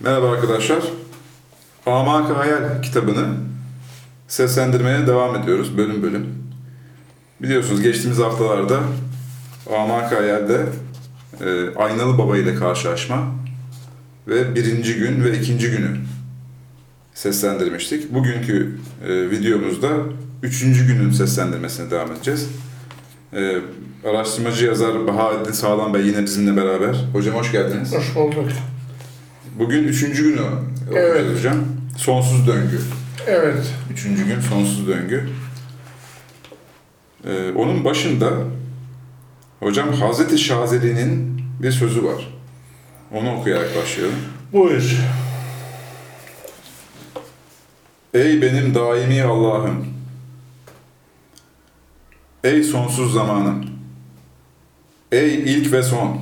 Merhaba arkadaşlar. Amak Hayal kitabını seslendirmeye devam ediyoruz bölüm bölüm. Biliyorsunuz geçtiğimiz haftalarda Amak Hayal'de e, Aynalı Baba ile karşılaşma ve birinci gün ve ikinci günü seslendirmiştik. Bugünkü e, videomuzda üçüncü günün seslendirmesine devam edeceğiz. E, araştırmacı yazar Bahaettin Sağlam Bey yine bizimle beraber. Hocam hoş geldiniz. Hoş bulduk. Bugün üçüncü günü Evet. hocam. Sonsuz döngü. Evet. Üçüncü gün sonsuz döngü. Ee, onun başında hocam Hazreti Şazeli'nin bir sözü var. Onu okuyarak başlayalım. Buyur. Ey benim daimi Allah'ım! Ey sonsuz zamanım! Ey ilk ve son!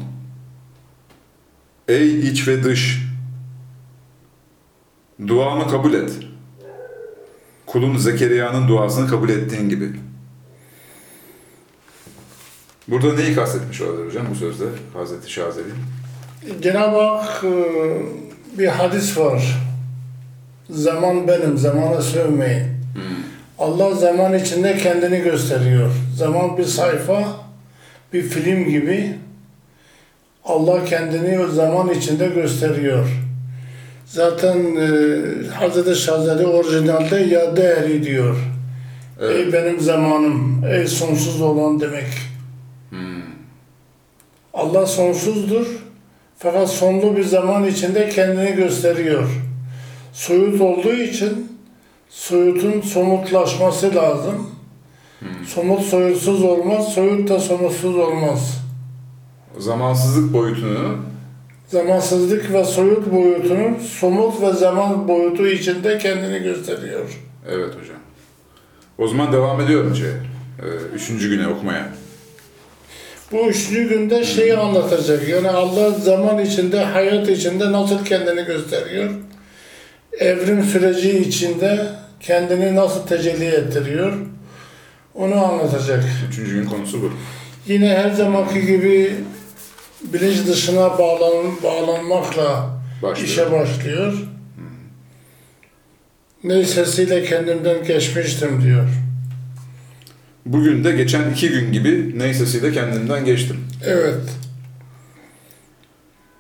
Ey iç ve dış! Duamı kabul et. Kulun Zekeriya'nın duasını kabul ettiğin gibi. Burada neyi kastetmiş olabilir hocam bu sözde Hazreti Şazeli? Cenab-ı Hak e, bir hadis var. Zaman benim, zamana sövmeyin. Allah zaman içinde kendini gösteriyor. Zaman bir sayfa, bir film gibi. Allah kendini o zaman içinde gösteriyor. Zaten e, Hazreti Şazeli orijinalde ya değeri diyor. Ey benim zamanım, ey sonsuz olan demek. Allah sonsuzdur. Fakat sonlu bir zaman içinde kendini gösteriyor. Soyut olduğu için soyutun somutlaşması lazım. Somut soyutsuz olmaz, soyut da somutsuz olmaz. Zamansızlık boyutunu Zamansızlık ve soyut boyutunun somut ve zaman boyutu içinde kendini gösteriyor. Evet hocam. O zaman devam ediyorum şey. Üçüncü güne okumaya. Bu üçüncü günde şeyi anlatacak. Yani Allah zaman içinde, hayat içinde nasıl kendini gösteriyor? Evrim süreci içinde kendini nasıl tecelli ettiriyor? Onu anlatacak. Üçüncü gün konusu bu. Yine her zamanki gibi bilinç dışına bağlan, bağlanmakla Başlıyor. işe başlıyor. Neysesiyle kendimden geçmiştim diyor. Bugün de geçen iki gün gibi neysesiyle kendimden geçtim. Evet,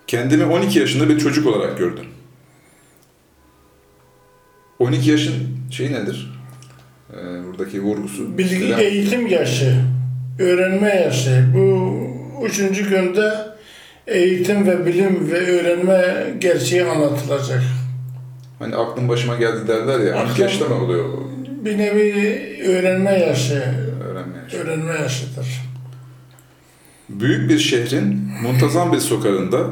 Kendimi 12 yaşında bir çocuk olarak gördüm. 12 yaşın şeyi nedir? Ee, buradaki vurgusu. bilgi Neden? eğitim yaşı, öğrenme yaşı. Bu üçüncü günde eğitim ve bilim ve öğrenme gerçeği anlatılacak. Hani aklım başıma geldi derler ya. 12 Aklım- yaşta mı oluyor o Bir nevi öğrenme yaşı, öğrenme yaşı? öğrenme yaşıdır. Büyük bir şehrin muntazam bir sokağında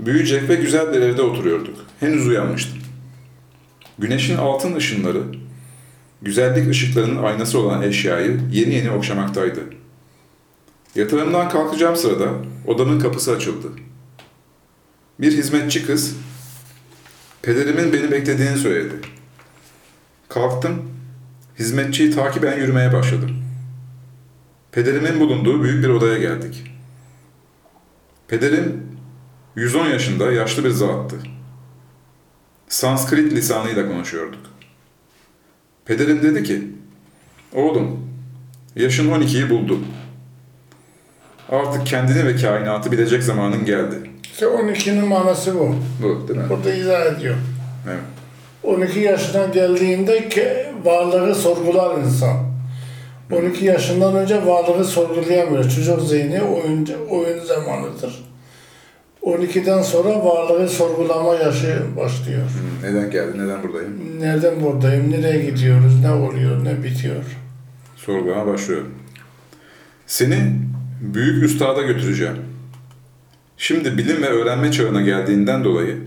büyüyecek ve güzel bir evde oturuyorduk. Henüz uyanmıştım. Güneşin altın ışınları, güzellik ışıklarının aynası olan eşyayı yeni yeni okşamaktaydı. Yatağımdan kalkacağım sırada odamın kapısı açıldı. Bir hizmetçi kız, pederimin beni beklediğini söyledi. Kalktım, hizmetçiyi takiben yürümeye başladım. Pederimin bulunduğu büyük bir odaya geldik. Pederim 110 yaşında yaşlı bir zattı. Sanskrit lisanıyla konuşuyorduk. Pederim dedi ki, Oğlum, yaşın 12'yi buldu. Artık kendini ve kainatı bilecek zamanın geldi. İşte 12'nin manası bu. Bu değil mi? Burada izah ediyor. Evet. 12 yaşına geldiğinde varlığı sorgular insan. 12 yaşından önce varlığı sorgulayamıyor. Çocuk zihni oyun, oyun zamanıdır. 12'den sonra varlığı sorgulama yaşı başlıyor. Hmm, Neden geldi, neden buradayım? Nereden buradayım, nereye gidiyoruz, ne oluyor, ne bitiyor. Sorgulama başlıyor. Seni büyük üstada götüreceğim. Şimdi bilim ve öğrenme çağına geldiğinden dolayı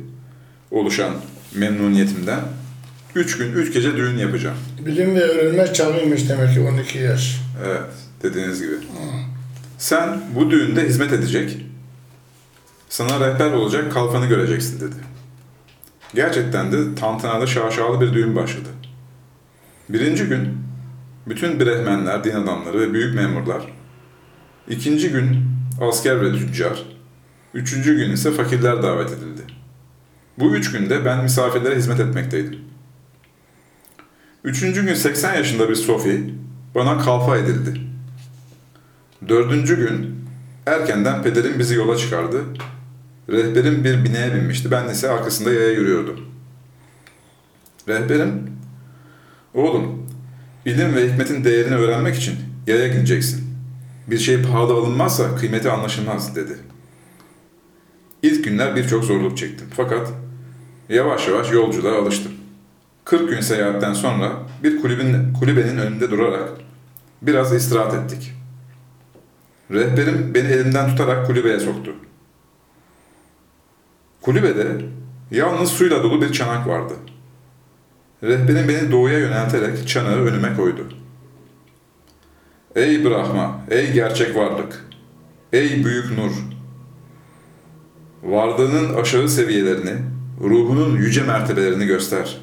oluşan memnuniyetimden üç gün, üç gece düğün yapacağım. Bilim ve öğrenme çağıymış demek ki 12 yaş. Evet, dediğiniz gibi. Sen bu düğünde hizmet edecek, sana rehber olacak kalfanı göreceksin dedi. Gerçekten de tantanalı şaşalı bir düğün başladı. Birinci gün bütün brehmenler, din adamları ve büyük memurlar, ikinci gün asker ve tüccar, üçüncü gün ise fakirler davet edildi. Bu üç günde ben misafirlere hizmet etmekteydim. Üçüncü gün 80 yaşında bir Sofi bana kalfa edildi. Dördüncü gün erkenden pederim bizi yola çıkardı. Rehberim bir bineğe binmişti. Ben ise arkasında yaya yürüyordum. Rehberim, oğlum ilim ve hikmetin değerini öğrenmek için yaya gideceksin. Bir şey pahalı alınmazsa kıymeti anlaşılmaz dedi. İlk günler birçok zorluk çektim. Fakat yavaş yavaş yolculuğa alıştım. 40 gün seyahatten sonra bir kulübün, kulübenin önünde durarak biraz istirahat ettik. Rehberim beni elimden tutarak kulübeye soktu. Kulübede yalnız suyla dolu bir çanak vardı. Rehberim beni doğuya yönelterek çanağı önüme koydu. Ey Brahma, ey gerçek varlık, ey büyük nur, varlığının aşağı seviyelerini, ruhunun yüce mertebelerini göster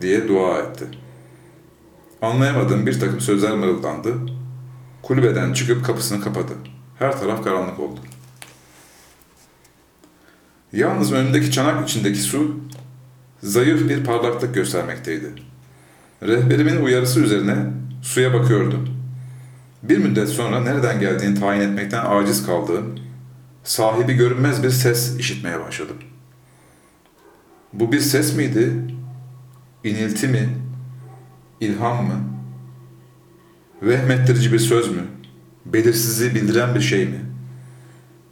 diye dua etti. Anlayamadığım bir takım sözler mırıldandı. Kulübeden çıkıp kapısını kapadı. Her taraf karanlık oldu. Yalnız önündeki çanak içindeki su zayıf bir parlaklık göstermekteydi. Rehberimin uyarısı üzerine suya bakıyordum. Bir müddet sonra nereden geldiğini tayin etmekten aciz kaldığım, sahibi görünmez bir ses işitmeye başladım. Bu bir ses miydi? İnilti mi? İlham mı? Vehmettirici bir söz mü? Belirsizliği bildiren bir şey mi?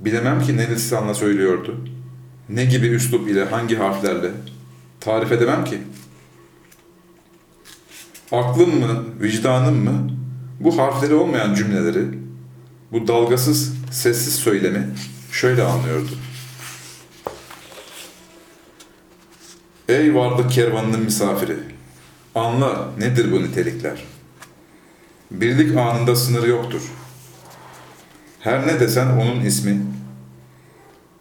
Bilemem ki ne lisanla söylüyordu. Ne gibi üslup ile, hangi harflerle? Tarif edemem ki. Aklım mı, vicdanım mı bu harfleri olmayan cümleleri, bu dalgasız, sessiz söylemi şöyle anlıyordu. Ey varlık kervanının misafiri, anla nedir bu nitelikler? Birlik anında sınır yoktur. Her ne desen onun ismi,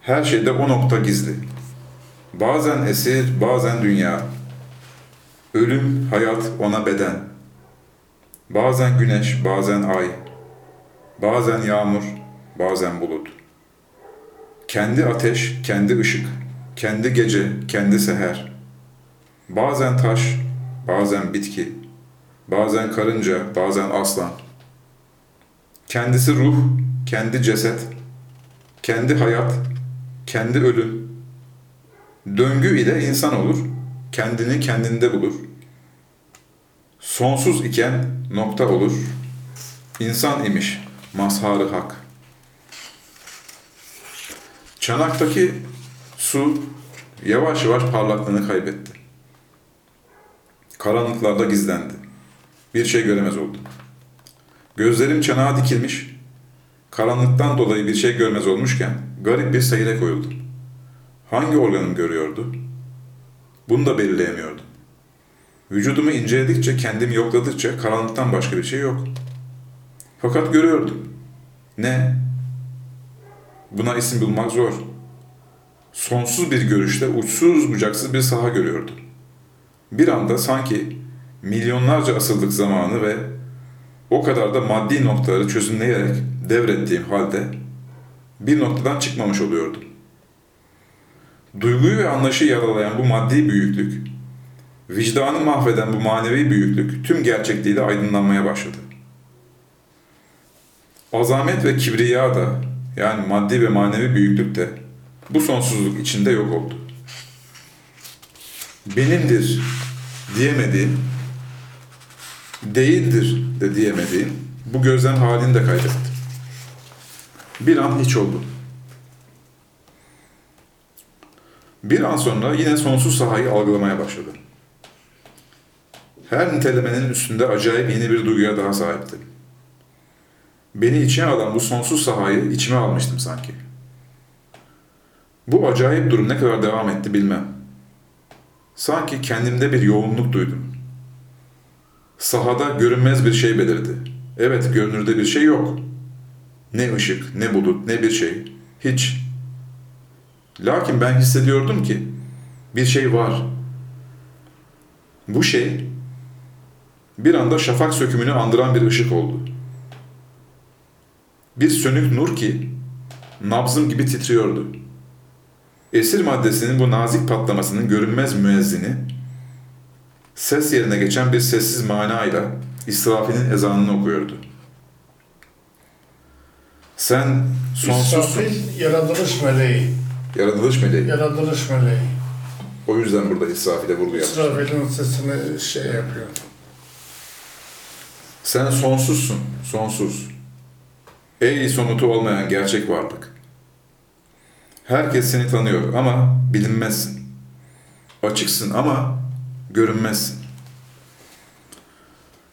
her şeyde o nokta gizli. Bazen esir, bazen dünya. Ölüm, hayat ona beden. Bazen güneş, bazen ay. Bazen yağmur, bazen bulut. Kendi ateş, kendi ışık. Kendi gece, kendi seher. Bazen taş, bazen bitki. Bazen karınca, bazen aslan. Kendisi ruh, kendi ceset. Kendi hayat, kendi ölüm. Döngü ile insan olur, kendini kendinde bulur. Sonsuz iken nokta olur. İnsan imiş, mazharı hak. Çanaktaki su yavaş yavaş parlaklığını kaybetti. Karanlıklarda gizlendi. Bir şey göremez oldum. Gözlerim çanağa dikilmiş, karanlıktan dolayı bir şey görmez olmuşken garip bir seyre koyuldum. Hangi organım görüyordu? Bunu da belirleyemiyordum. Vücudumu inceledikçe, kendimi yokladıkça karanlıktan başka bir şey yok. Fakat görüyordum. Ne? Buna isim bulmak zor. Sonsuz bir görüşte uçsuz bucaksız bir saha görüyordum. Bir anda sanki milyonlarca asırlık zamanı ve o kadar da maddi noktaları çözümleyerek devrettiğim halde bir noktadan çıkmamış oluyordum. Duyguyu ve anlayışı yaralayan bu maddi büyüklük, vicdanı mahveden bu manevi büyüklük tüm gerçekliğiyle aydınlanmaya başladı. Azamet ve kibriya da yani maddi ve manevi büyüklük de bu sonsuzluk içinde yok oldu. Benimdir diyemediğim, değildir de diyemediğim bu gözlem halini de kaybettim. Bir an hiç oldu. Bir an sonra yine sonsuz sahayı algılamaya başladım. Her nitelemenin üstünde acayip yeni bir duyguya daha sahiptim. Beni içine alan bu sonsuz sahayı içime almıştım sanki. Bu acayip durum ne kadar devam etti bilmem. Sanki kendimde bir yoğunluk duydum. Sahada görünmez bir şey belirdi. Evet görünürde bir şey yok. Ne ışık, ne bulut, ne bir şey. Hiç. Lakin ben hissediyordum ki bir şey var. Bu şey bir anda şafak sökümünü andıran bir ışık oldu. Bir sönük nur ki nabzım gibi titriyordu. Esir maddesinin bu nazik patlamasının görünmez müezzini, ses yerine geçen bir sessiz manayla İsrafil'in ezanını okuyordu. Sen sonsuzsun. İsrafil yaratılış meleği. Yaratılış meleği. Yaratılış meleği. O yüzden burada İsrafil'e vurgu yapmış. İsrafil'in sesini şey yapıyor. Sen sonsuzsun, sonsuz. Ey somutu olmayan gerçek varlık. Herkes seni tanıyor ama bilinmezsin. Açıksın ama görünmezsin.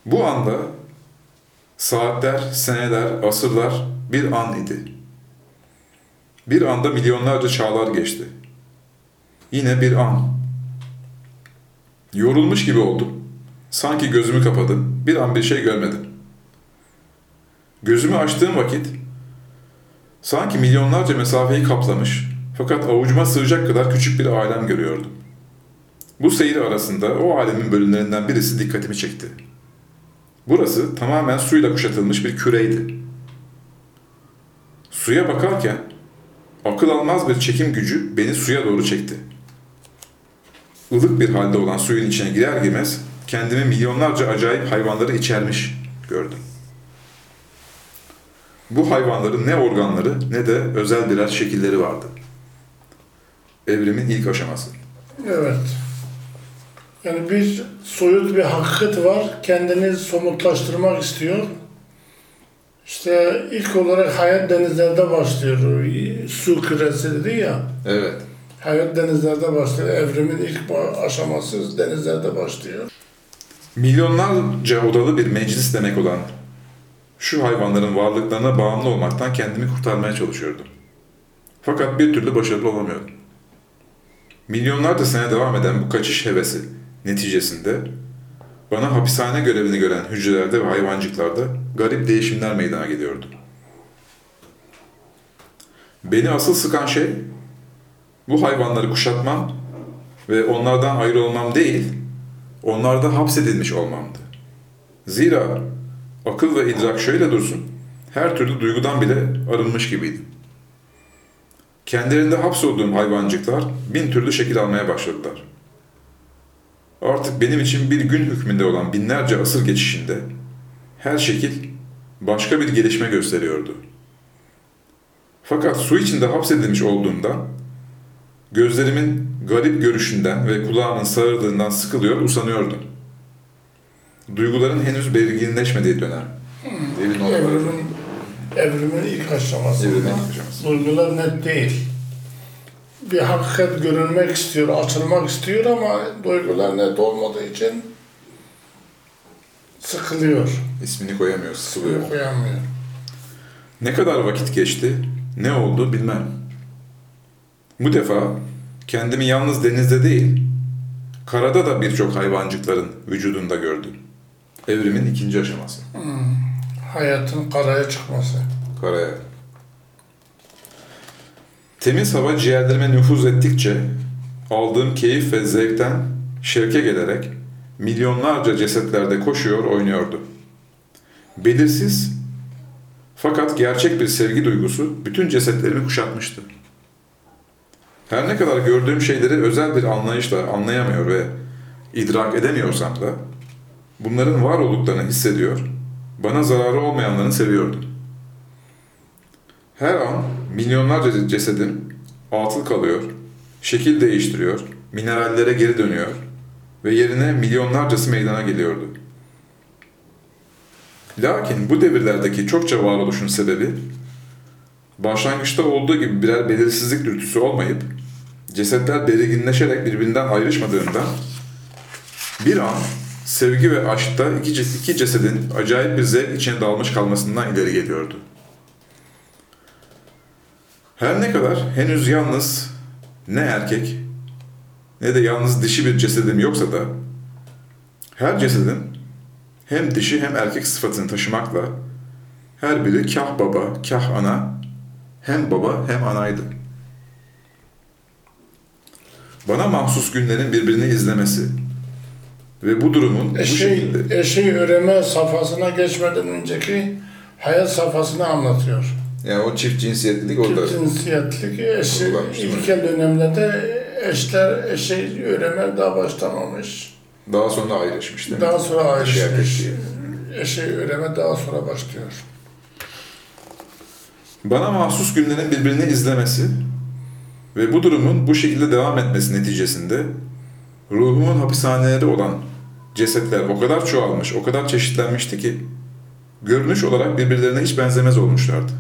Bu anda saatler, seneler, asırlar bir an idi. Bir anda milyonlarca çağlar geçti. Yine bir an. Yorulmuş gibi oldum. Sanki gözümü kapadım. Bir an bir şey görmedim. Gözümü açtığım vakit sanki milyonlarca mesafeyi kaplamış fakat avucuma sığacak kadar küçük bir alem görüyordum. Bu seyir arasında o alemin bölümlerinden birisi dikkatimi çekti. Burası tamamen suyla kuşatılmış bir küreydi. Suya bakarken akıl almaz bir çekim gücü beni suya doğru çekti. Ilık bir halde olan suyun içine girer girmez kendimi milyonlarca acayip hayvanları içermiş gördüm. Bu hayvanların ne organları ne de özel birer şekilleri vardı. Evrimin ilk aşaması. Evet. Yani bir soyut bir hakikat var. Kendini somutlaştırmak istiyor. İşte ilk olarak hayat denizlerde başlıyor. Su küresi dedi ya. Evet. Hayat denizlerde başlıyor. Evrimin ilk aşaması denizlerde başlıyor. Milyonlarca odalı bir meclis demek olan şu hayvanların varlıklarına bağımlı olmaktan kendimi kurtarmaya çalışıyordum. Fakat bir türlü başarılı olamıyordum. Milyonlarca sene devam eden bu kaçış hevesi neticesinde bana hapishane görevini gören hücrelerde ve hayvancıklarda garip değişimler meydana geliyordu. Beni asıl sıkan şey bu hayvanları kuşatmam ve onlardan ayrı olmam değil, onlarda hapsedilmiş olmamdı. Zira akıl ve idrak şöyle dursun, her türlü duygudan bile arınmış gibiydim. Kendilerinde hapsolduğum hayvancıklar bin türlü şekil almaya başladılar. Artık benim için bir gün hükmünde olan binlerce asır geçişinde her şekil başka bir gelişme gösteriyordu. Fakat su içinde hapsedilmiş olduğumda gözlerimin garip görüşünden ve kulağımın sağırdığından sıkılıyor, usanıyordum. Duyguların henüz belirginleşmediği dönem. Oraları. Evrimin, evrimin ilk aşamasında Evrimin ilk aşaması. duygular net değil. Bir hakikat görünmek istiyor, açılmak istiyor ama duygular net olmadığı için sıkılıyor, İsmini koyamıyor, sıkılıyor. koyamıyor. Ne kadar vakit geçti, ne oldu bilmem. Bu defa kendimi yalnız denizde değil, karada da birçok hayvancıkların vücudunda gördüm. Evrimin ikinci aşaması. Hayatın karaya çıkması. Karaya. Temiz hava ciğerlerime nüfuz ettikçe aldığım keyif ve zevkten şevke gelerek milyonlarca cesetlerde koşuyor, oynuyordu. Belirsiz fakat gerçek bir sevgi duygusu bütün cesetlerimi kuşatmıştı. Her ne kadar gördüğüm şeyleri özel bir anlayışla anlayamıyor ve idrak edemiyorsam da bunların var olduklarını hissediyor, bana zararı olmayanlarını seviyordum. Her an milyonlarca cesedim atıl kalıyor, şekil değiştiriyor, minerallere geri dönüyor ve yerine milyonlarcası meydana geliyordu. Lakin bu devirlerdeki çokça varoluşun sebebi, başlangıçta olduğu gibi birer belirsizlik dürtüsü olmayıp, cesetler belirginleşerek birbirinden ayrışmadığından, bir an sevgi ve aşkta iki, iki cesedin acayip bir zevk içine dalmış kalmasından ileri geliyordu. Her ne kadar henüz yalnız ne erkek ne de yalnız dişi bir cesedim yoksa da her cesedin hem dişi hem erkek sıfatını taşımakla her biri kah baba, kah ana, hem baba hem anaydı. Bana mahsus günlerin birbirini izlemesi ve bu durumun bu Eşeği, şekilde eşeği üreme safhasına geçmeden önceki hayat safhasını anlatıyor. Yani o çift cinsiyetlilik orada. Çift cinsiyetlik eşi, ilkel dönemlerde eşler eşi üreme daha başlamamış. Daha sonra ayrışmış değil mi? Daha sonra ayrışmış. Eşi üreme daha sonra başlıyor. Bana mahsus günlerin birbirini izlemesi ve bu durumun bu şekilde devam etmesi neticesinde ruhumun hapishaneleri olan cesetler o kadar çoğalmış, o kadar çeşitlenmişti ki görünüş olarak birbirlerine hiç benzemez olmuşlardı.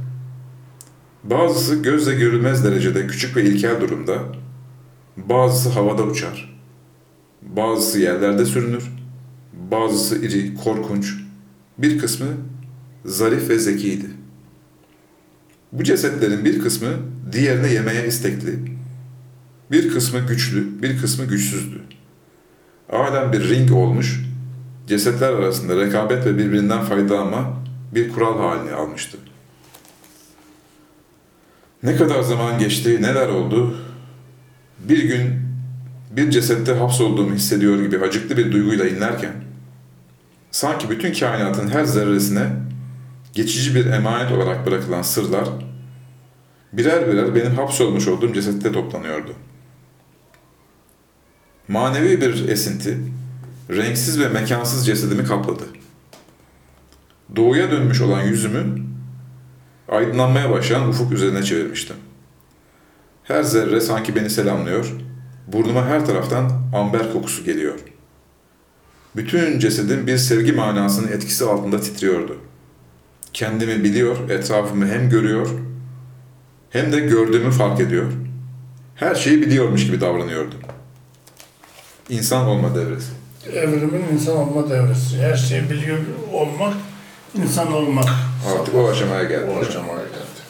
Bazısı gözle görülmez derecede küçük ve ilkel durumda, bazısı havada uçar, bazısı yerlerde sürünür, bazısı iri, korkunç, bir kısmı zarif ve zekiydi. Bu cesetlerin bir kısmı diğerine yemeye istekli, bir kısmı güçlü, bir kısmı güçsüzdü. Alem bir ring olmuş, cesetler arasında rekabet ve birbirinden faydalanma bir kural halini almıştı. Ne kadar zaman geçti, neler oldu? Bir gün bir cesette hapsolduğumu hissediyor gibi acıklı bir duyguyla inlerken, sanki bütün kainatın her zerresine geçici bir emanet olarak bırakılan sırlar birer birer benim hapsolmuş olduğum cesette toplanıyordu. Manevi bir esinti, renksiz ve mekansız cesedimi kapladı. Doğuya dönmüş olan yüzümü aydınlanmaya başlayan ufuk üzerine çevirmiştim. Her zerre sanki beni selamlıyor, burnuma her taraftan amber kokusu geliyor. Bütün cesedim bir sevgi manasının etkisi altında titriyordu. Kendimi biliyor, etrafımı hem görüyor hem de gördüğümü fark ediyor. Her şeyi biliyormuş gibi davranıyordum. İnsan olma devresi. Evrimin insan olma devresi. Her şeyi biliyor olmak, insan olmak. Artık o aşamaya geldi. O aşamaya geldi.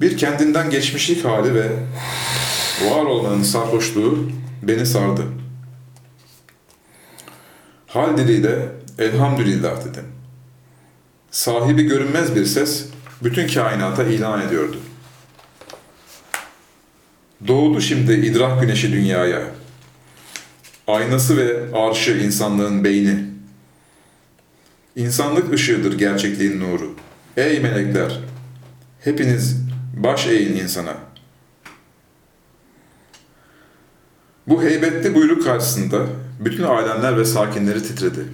Bir kendinden geçmişlik hali ve var olmanın sarhoşluğu beni sardı. Hal diliyle elhamdülillah dedim. Sahibi görünmez bir ses bütün kainata ilan ediyordu. Doğdu şimdi idrak güneşi dünyaya. Aynası ve arşı insanlığın beyni. İnsanlık ışığıdır gerçekliğin nuru. Ey melekler! Hepiniz baş eğin insana. Bu heybetli buyruk karşısında bütün alemler ve sakinleri titredi.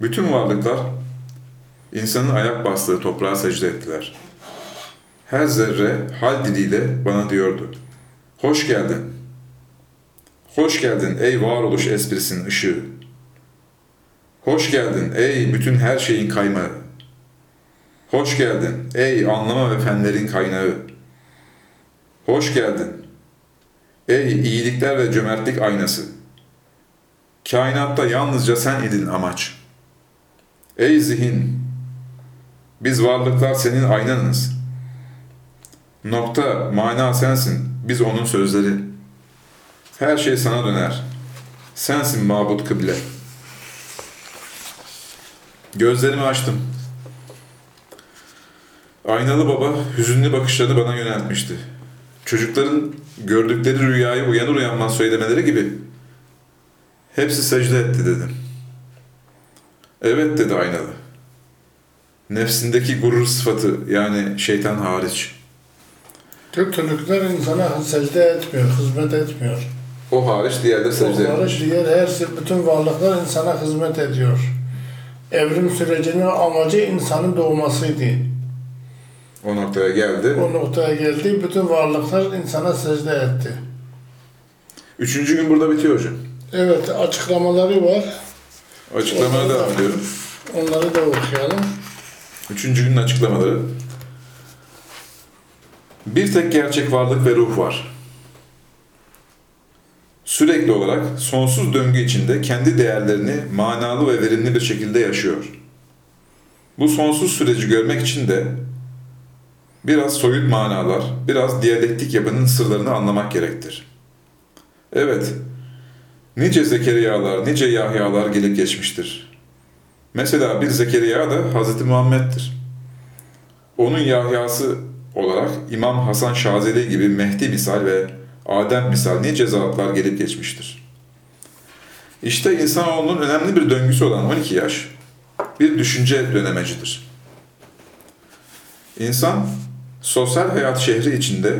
Bütün varlıklar insanın ayak bastığı toprağa secde ettiler. Her zerre hal diliyle bana diyordu. Hoş geldin. Hoş geldin ey varoluş esprisinin ışığı. Hoş geldin ey bütün her şeyin kaymağı. Hoş geldin ey anlama ve fenlerin kaynağı. Hoş geldin ey iyilikler ve cömertlik aynası. Kainatta yalnızca sen idin amaç. Ey zihin, biz varlıklar senin aynanız. Nokta, mana sensin, biz onun sözleri. Her şey sana döner. Sensin mabut kıble. Gözlerimi açtım. Aynalı baba hüzünlü bakışlarını bana yöneltmişti. Çocukların gördükleri rüyayı uyanır uyanmaz söylemeleri gibi hepsi secde etti dedim. Evet dedi aynalı. Nefsindeki gurur sıfatı yani şeytan hariç. Kötülükler insana secde etmiyor, hizmet etmiyor. O hariç diğerleri secde Onları etmiş. diğer her şey, bütün varlıklar insana hizmet ediyor. Evrim sürecinin amacı insanın doğmasıydı. O noktaya geldi. O noktaya geldi, bütün varlıklar insana secde etti. Üçüncü gün burada bitiyor hocam. Evet, açıklamaları var. Açıklamaya devam ediyorum. Onları da okuyalım. Üçüncü günün açıklamaları. Bir tek gerçek varlık ve ruh var. Sürekli olarak sonsuz döngü içinde kendi değerlerini manalı ve verimli bir şekilde yaşıyor. Bu sonsuz süreci görmek için de biraz soyut manalar, biraz diyalektik yapının sırlarını anlamak gerektir. Evet, nice Zekeriyalar, nice Yahyalar gelip geçmiştir. Mesela bir Zekeriya da Hz. Muhammed'dir. Onun Yahya'sı olarak İmam Hasan Şazeli gibi Mehdi misal ve Adem misal nice zatlar gelip geçmiştir. İşte insanoğlunun önemli bir döngüsü olan 12 yaş bir düşünce dönemecidir. İnsan sosyal hayat şehri içinde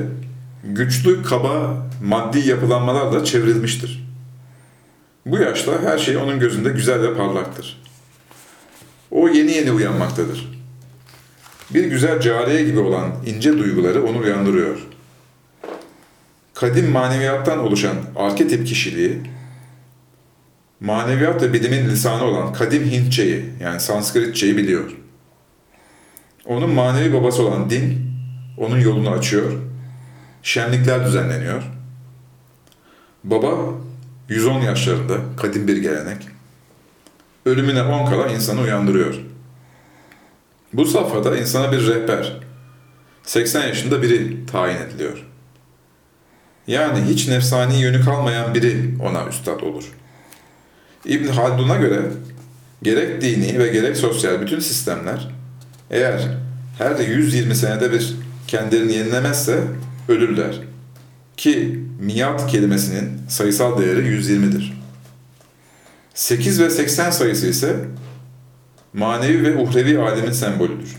güçlü, kaba, maddi yapılanmalarla çevrilmiştir. Bu yaşta her şey onun gözünde güzel ve parlaktır. O yeni yeni uyanmaktadır. Bir güzel cariye gibi olan ince duyguları onu uyandırıyor. Kadim maneviyattan oluşan arketip kişiliği, maneviyat ve bilimin lisanı olan kadim Hintçeyi yani Sanskritçeyi biliyor. Onun manevi babası olan din, onun yolunu açıyor, şenlikler düzenleniyor. Baba 110 yaşlarında kadim bir gelenek, ölümüne 10 kala insanı uyandırıyor. Bu safhada insana bir rehber, 80 yaşında biri tayin ediliyor. Yani hiç nefsani yönü kalmayan biri ona üstad olur. İbn Haldun'a göre gerek dini ve gerek sosyal bütün sistemler eğer her 120 senede bir kendilerini yenilemezse ölürler. Ki miyat kelimesinin sayısal değeri 120'dir. 8 ve 80 sayısı ise manevi ve uhrevi alemin sembolüdür.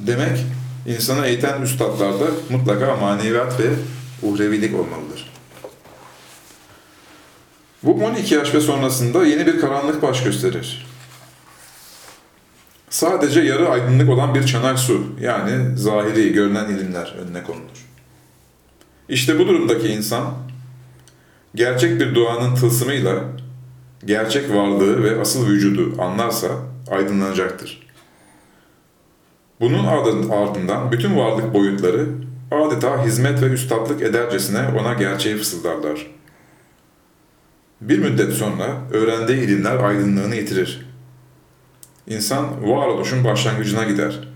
Demek insanı eğiten üstadlarda mutlaka maneviyat ve uhrevilik olmalıdır. Bu 12 yaş ve sonrasında yeni bir karanlık baş gösterir. Sadece yarı aydınlık olan bir çanak su, yani zahiri, görünen ilimler önüne konulur. İşte bu durumdaki insan, gerçek bir duanın tılsımıyla gerçek varlığı ve asıl vücudu anlarsa aydınlanacaktır. Bunun ardından bütün varlık boyutları adeta hizmet ve üstadlık edercesine ona gerçeği fısıldarlar. Bir müddet sonra öğrendiği ilimler aydınlığını yitirir. İnsan varoluşun başlangıcına gider.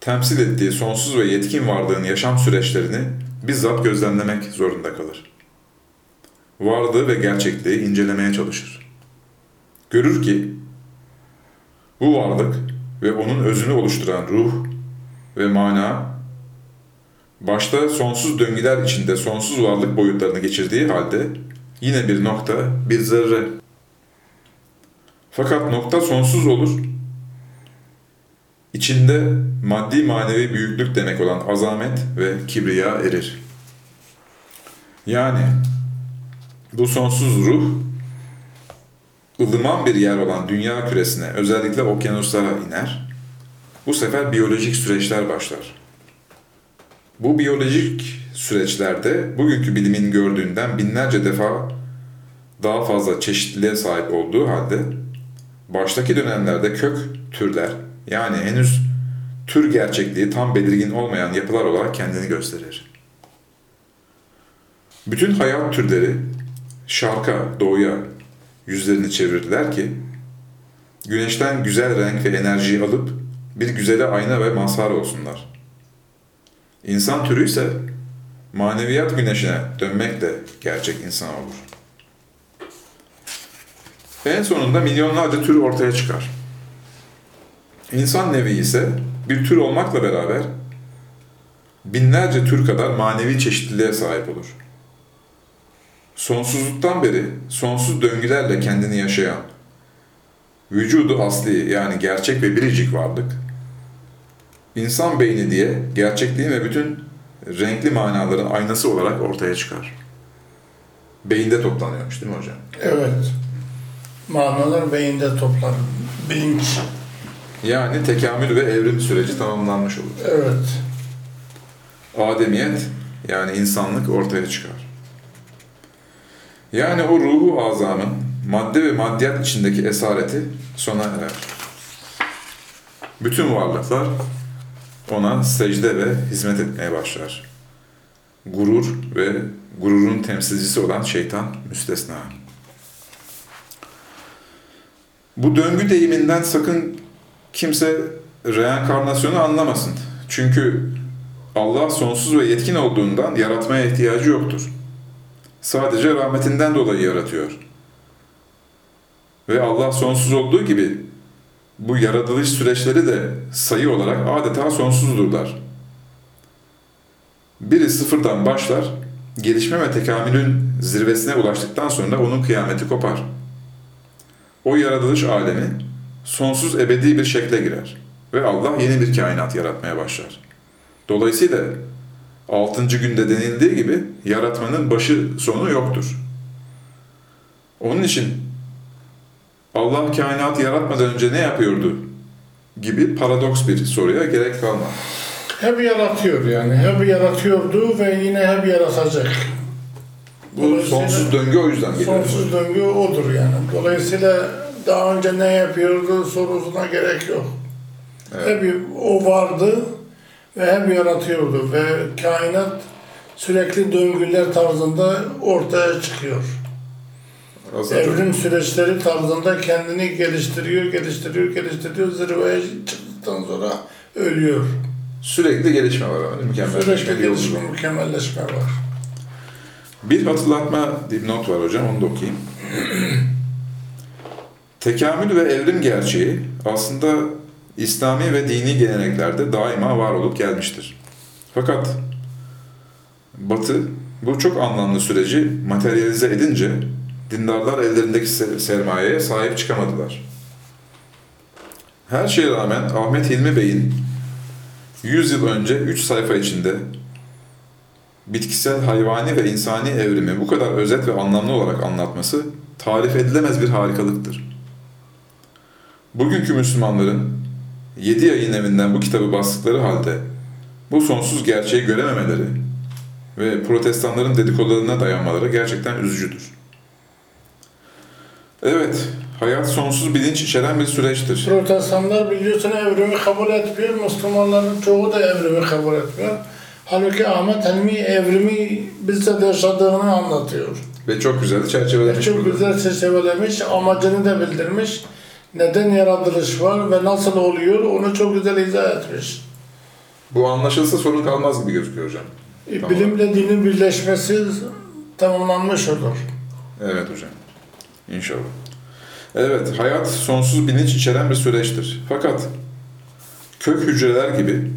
Temsil ettiği sonsuz ve yetkin varlığın yaşam süreçlerini bizzat gözlemlemek zorunda kalır. Varlığı ve gerçekliği incelemeye çalışır. Görür ki bu varlık ve onun özünü oluşturan ruh ve mana başta sonsuz döngüler içinde sonsuz varlık boyutlarını geçirdiği halde yine bir nokta, bir zerre. Fakat nokta sonsuz olur. İçinde maddi manevi büyüklük demek olan azamet ve kibriya erir. Yani bu sonsuz ruh ılıman bir yer olan dünya küresine, özellikle okyanuslara iner. Bu sefer biyolojik süreçler başlar. Bu biyolojik süreçlerde bugünkü bilimin gördüğünden binlerce defa daha fazla çeşitliliğe sahip olduğu halde baştaki dönemlerde kök türler yani henüz tür gerçekliği tam belirgin olmayan yapılar olarak kendini gösterir. Bütün hayat türleri şarka, doğuya yüzlerini çevirdiler ki güneşten güzel renk ve enerjiyi alıp bir güzele ayna ve mazhar olsunlar. İnsan türü ise maneviyat güneşine dönmekle gerçek insan olur. En sonunda milyonlarca tür ortaya çıkar. İnsan nevi ise bir tür olmakla beraber binlerce tür kadar manevi çeşitliliğe sahip olur. Sonsuzluktan beri sonsuz döngülerle kendini yaşayan, vücudu asli yani gerçek ve biricik varlık, insan beyni diye gerçekliğin ve bütün renkli manaların aynası olarak ortaya çıkar. Beyinde toplanıyormuş değil mi hocam? Evet. Manalar beyinde toplanır. Bilinç. Yani tekamül ve evrim süreci tamamlanmış olur. Evet. Ademiyet yani insanlık ortaya çıkar. Yani o ruhu azamın madde ve maddiyat içindeki esareti sona erer. Bütün varlıklar ona secde ve hizmet etmeye başlar. Gurur ve gururun temsilcisi olan şeytan müstesna. Bu döngü deyiminden sakın kimse reenkarnasyonu anlamasın. Çünkü Allah sonsuz ve yetkin olduğundan yaratmaya ihtiyacı yoktur. Sadece rahmetinden dolayı yaratıyor. Ve Allah sonsuz olduğu gibi bu yaratılış süreçleri de sayı olarak adeta sonsuzdurlar. Biri sıfırdan başlar, gelişme ve tekamülün zirvesine ulaştıktan sonra onun kıyameti kopar. O yaratılış alemi sonsuz ebedi bir şekle girer. ve Allah yeni bir kainat yaratmaya başlar. Dolayısıyla 6. günde denildiği gibi yaratmanın başı sonu yoktur. Onun için Allah kainatı yaratmadan önce ne yapıyordu gibi paradoks bir soruya gerek kalmaz. Hep yaratıyor yani. Hep yaratıyordu ve yine hep yaratacak. Bu sonsuz döngü o yüzden geliyor. Sonsuz döngü odur yani. Dolayısıyla daha önce ne yapıyordu sorusuna gerek yok. Evet. Hep o vardı ve hep yaratıyordu ve kainat sürekli döngüler tarzında ortaya çıkıyor. Çok- Evrim süreçleri tarzında kendini geliştiriyor, geliştiriyor, geliştiriyor. Zirveye çıktıktan sonra ölüyor. sürekli gelişme var. Yani mükemmelleşme Sürekli bir yolculuk. gelişme, mükemmelleşme var. Bir hatırlatma dipnot var hocam, onu da okuyayım. Tekamül ve evrim gerçeği aslında İslami ve dini geleneklerde daima var olup gelmiştir. Fakat Batı bu çok anlamlı süreci materyalize edince dindarlar ellerindeki se- sermayeye sahip çıkamadılar. Her şeye rağmen Ahmet Hilmi Bey'in 100 yıl önce 3 sayfa içinde bitkisel, hayvani ve insani evrimi bu kadar özet ve anlamlı olarak anlatması tarif edilemez bir harikalıktır. Bugünkü Müslümanların yedi yayın evinden bu kitabı bastıkları halde bu sonsuz gerçeği görememeleri ve protestanların dedikodularına dayanmaları gerçekten üzücüdür. Evet, hayat sonsuz bilinç içeren bir süreçtir. Protestanlar biliyorsun evrimi kabul etmiyor. Müslümanların çoğu da evrimi kabul etmiyor. Halbuki Ahmet Hilmi evrimi bizzat yaşadığını anlatıyor. Ve çok güzel çerçevelemiş Çok burada. güzel çerçevelemiş, amacını da bildirmiş. Neden yaratılış var ve nasıl oluyor onu çok güzel izah etmiş. Bu anlaşılsa sorun kalmaz gibi gözüküyor hocam. E. Bilimle dinin birleşmesi tamamlanmış olur. Evet hocam. İnşallah. Evet, hayat sonsuz bilinç içeren bir süreçtir. Fakat kök hücreler gibi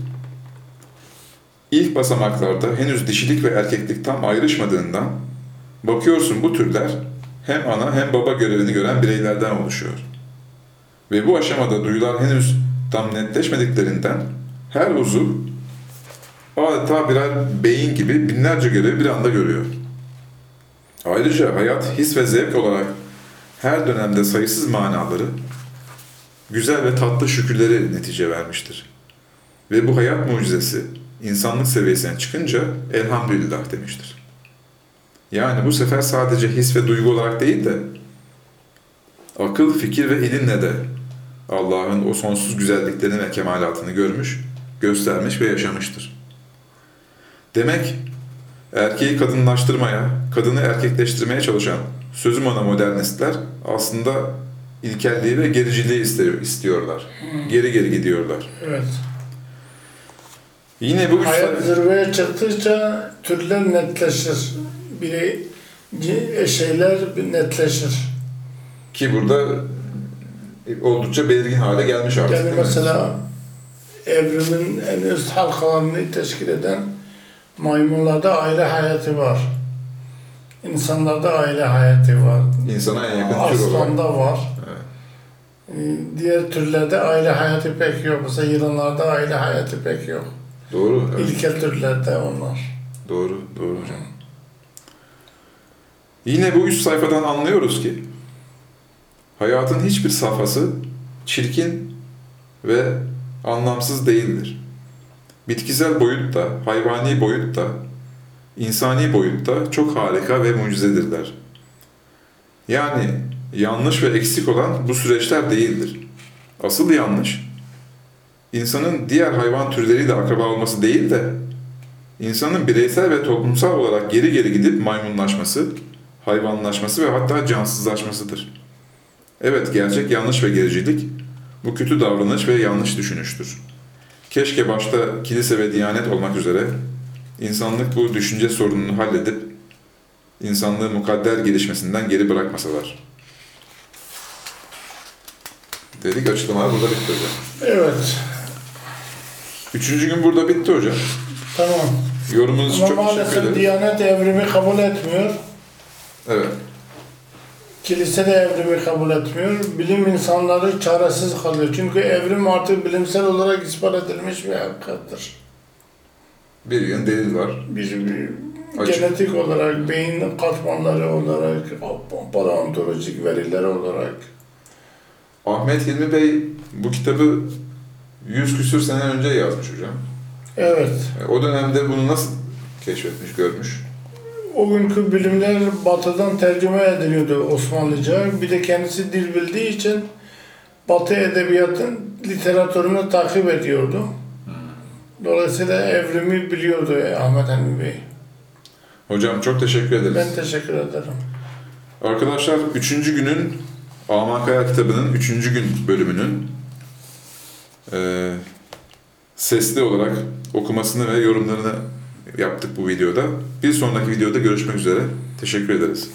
ilk basamaklarda henüz dişilik ve erkeklik tam ayrışmadığından bakıyorsun bu türler hem ana hem baba görevini gören bireylerden oluşuyor. Ve bu aşamada duyular henüz tam netleşmediklerinden her uzuv adeta birer beyin gibi binlerce görevi bir anda görüyor. Ayrıca hayat, his ve zevk olarak her dönemde sayısız manaları, güzel ve tatlı şükürleri netice vermiştir. Ve bu hayat mucizesi insanlık seviyesine çıkınca elhamdülillah demiştir. Yani bu sefer sadece his ve duygu olarak değil de akıl, fikir ve ilimle de Allah'ın o sonsuz güzelliklerini ve kemalatını görmüş, göstermiş ve yaşamıştır. Demek erkeği kadınlaştırmaya, kadını erkekleştirmeye çalışan sözüm ona modernistler aslında ilkelliği ve gericiliği istiyor, istiyorlar. Geri geri gidiyorlar. Evet. Yine bu üç Hayat zirveye çıktıkça türler netleşir. Biri şeyler netleşir. ki burada oldukça belirgin hale gelmiş artık. Yani mesela evrimin en üst halkalarını teşkil eden maymunlarda aile hayatı var. İnsanlarda aile hayatı var. insana en yakın tür olarak. Aslanda var. Evet. Ee, Diğer türlerde aile hayatı pek yok. Mesela yılanlarda aile hayatı pek yok. Doğru. evet. İlkel türlerde onlar. Doğru, doğru hocam. Yine bu üç sayfadan anlıyoruz ki hayatın hiçbir safhası çirkin ve anlamsız değildir. Bitkisel boyutta, hayvani boyutta, insani boyutta çok harika ve mucizedirler. Yani yanlış ve eksik olan bu süreçler değildir. Asıl yanlış, insanın diğer hayvan türleriyle akraba olması değil de İnsanın bireysel ve toplumsal olarak geri geri gidip maymunlaşması, hayvanlaşması ve hatta cansızlaşmasıdır. Evet, gerçek yanlış ve gericilik bu kötü davranış ve yanlış düşünüştür. Keşke başta kilise ve diyanet olmak üzere insanlık bu düşünce sorununu halledip insanlığı mukadder gelişmesinden geri bırakmasalar. Dedik açıklamalar burada bitti hocam. Evet. Üçüncü gün burada bitti hocam. Tamam. Yorumunuz için Ama çok maalesef. Diyanet evrimi kabul etmiyor. Evet. Kilise de evrimi kabul etmiyor. Bilim insanları çaresiz kalıyor. Çünkü evrim artık bilimsel olarak ispat edilmiş bir hakikattır. Bir yön delil var. Bir, bir Açık. genetik olarak, beyin katmanları olarak, paleontolojik veriler olarak. Ahmet Hilmi Bey bu kitabı 100 küsür sene önce yazmış hocam. Evet. E, O dönemde bunu nasıl keşfetmiş, görmüş? O günkü bilimler batıdan tercüme ediliyordu Osmanlıca. Bir de kendisi dil bildiği için batı edebiyatın literatürünü takip ediyordu. Dolayısıyla evrimi biliyordu Ahmet Hamdi Bey. Hocam çok teşekkür ederiz. Ben teşekkür ederim. Arkadaşlar 3. günün Alman Kaya kitabının 3. gün bölümünün e, sesli olarak okumasını ve yorumlarını yaptık bu videoda. Bir sonraki videoda görüşmek üzere. Teşekkür ederiz.